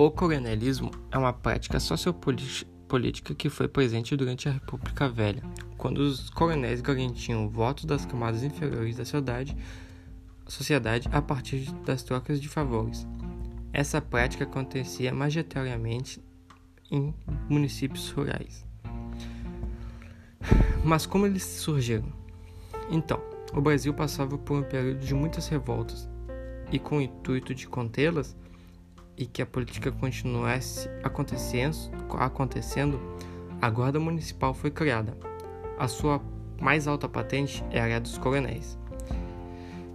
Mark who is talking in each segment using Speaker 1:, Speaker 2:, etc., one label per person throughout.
Speaker 1: O coronelismo é uma prática sociopolítica que foi presente durante a República Velha, quando os coronéis garantiam votos das camadas inferiores da sociedade, sociedade a partir das trocas de favores. Essa prática acontecia majoritariamente em municípios rurais. Mas como eles surgiram? Então, o Brasil passava por um período de muitas revoltas, e com o intuito de contê-las e que a política continuasse acontecendo, acontecendo, a Guarda Municipal foi criada. A sua mais alta patente era a dos coronéis.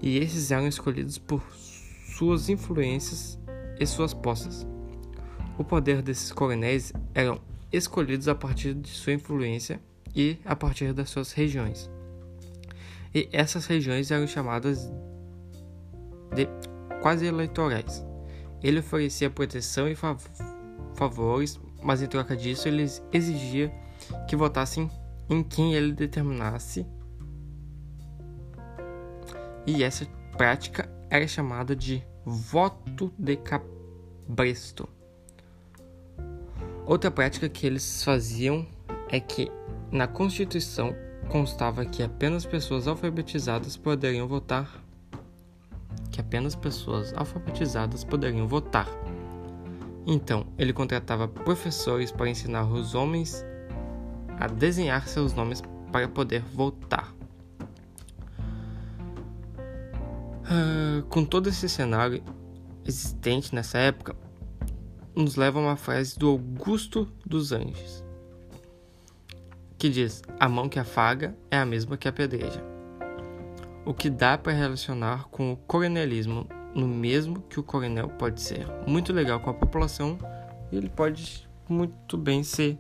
Speaker 1: E esses eram escolhidos por suas influências e suas posses. O poder desses coronéis eram escolhidos a partir de sua influência e a partir das suas regiões. E essas regiões eram chamadas de quase eleitorais. Ele oferecia proteção e fav favores, mas em troca disso ele exigia que votassem em quem ele determinasse. E essa prática era chamada de voto de cabresto. Outra prática que eles faziam é que na Constituição constava que apenas pessoas alfabetizadas poderiam votar que apenas pessoas alfabetizadas poderiam votar. Então, ele contratava professores para ensinar os homens a desenhar seus nomes para poder votar. Uh, com todo esse cenário existente nessa época, nos leva a uma frase do Augusto dos Anjos, que diz: A mão que afaga é a mesma que apedreja o que dá para relacionar com o coronelismo, no mesmo que o coronel pode ser muito legal com a população, ele pode muito bem ser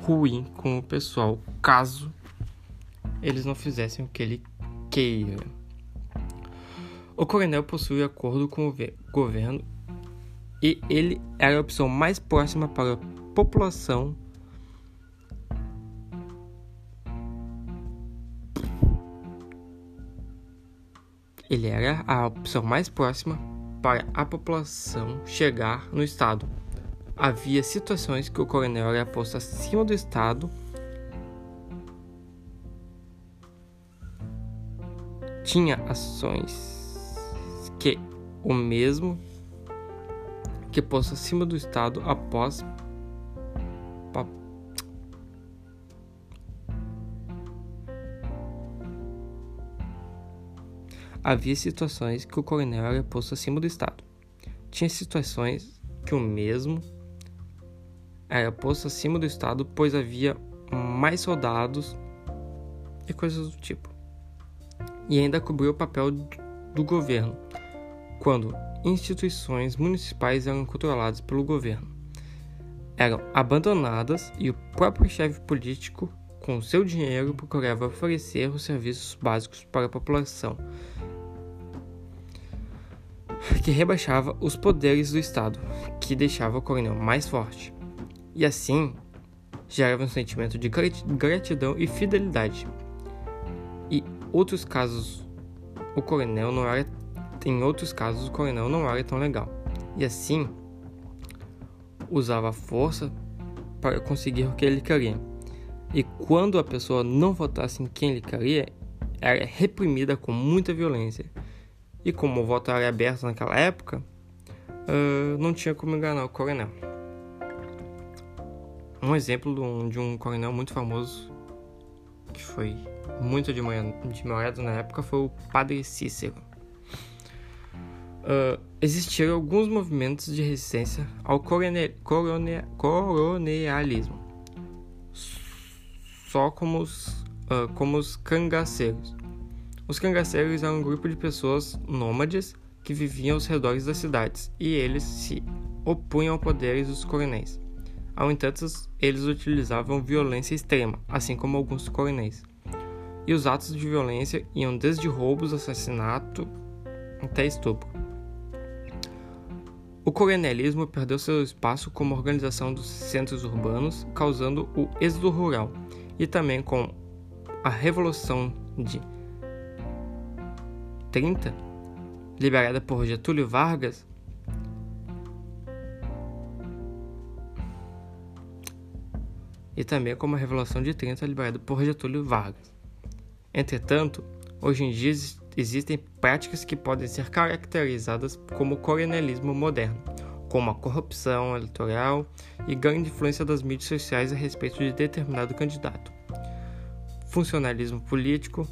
Speaker 1: ruim com o pessoal, caso eles não fizessem o que ele queira. O coronel possui acordo com o governo e ele era a opção mais próxima para a população Ele era a opção mais próxima para a população chegar no Estado. Havia situações que o coronel era posto acima do Estado tinha ações que o mesmo que posto acima do Estado após Havia situações que o coronel era posto acima do Estado. Tinha situações que o mesmo era posto acima do Estado, pois havia mais soldados e coisas do tipo. E ainda cobriu o papel do governo, quando instituições municipais eram controladas pelo governo. Eram abandonadas e o próprio chefe político, com seu dinheiro, procurava oferecer os serviços básicos para a população, que rebaixava os poderes do Estado, que deixava o coronel mais forte. E assim, gerava um sentimento de gratidão e fidelidade. E outros casos, o coronel não era em outros casos o coronel não era tão legal. E assim, usava a força para conseguir o que ele queria. E quando a pessoa não votasse em quem ele queria, era reprimida com muita violência. E como o voto era aberto naquela época, uh, não tinha como enganar o coronel. Um exemplo de um, de um coronel muito famoso, que foi muito admirado na época, foi o Padre Cícero. Uh, existiram alguns movimentos de resistência ao corone, corone, coronealismo, só como os, uh, como os cangaceiros. Os cangaceiros eram um grupo de pessoas nômades que viviam aos redores das cidades e eles se opunham ao poderes dos coronéis. Ao entanto, eles utilizavam violência extrema, assim como alguns coronéis. E os atos de violência iam desde roubos, assassinato até estupro. O coronelismo perdeu seu espaço como organização dos centros urbanos, causando o êxodo rural, e também com a Revolução de 30, liberada por Getúlio Vargas, e também é como a Revolução de 30, liberada por Getúlio Vargas. Entretanto, hoje em dia existem práticas que podem ser caracterizadas como coronelismo moderno, como a corrupção eleitoral e grande influência das mídias sociais a respeito de determinado candidato, funcionalismo político,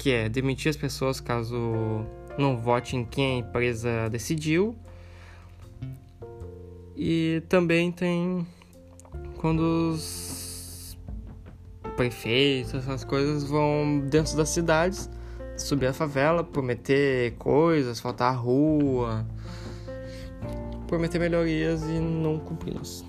Speaker 1: que é demitir as pessoas caso não vote em quem a empresa decidiu. E também tem quando os prefeitos, essas coisas vão dentro das cidades subir a favela, prometer coisas, faltar a rua, prometer melhorias e não cumpri-las.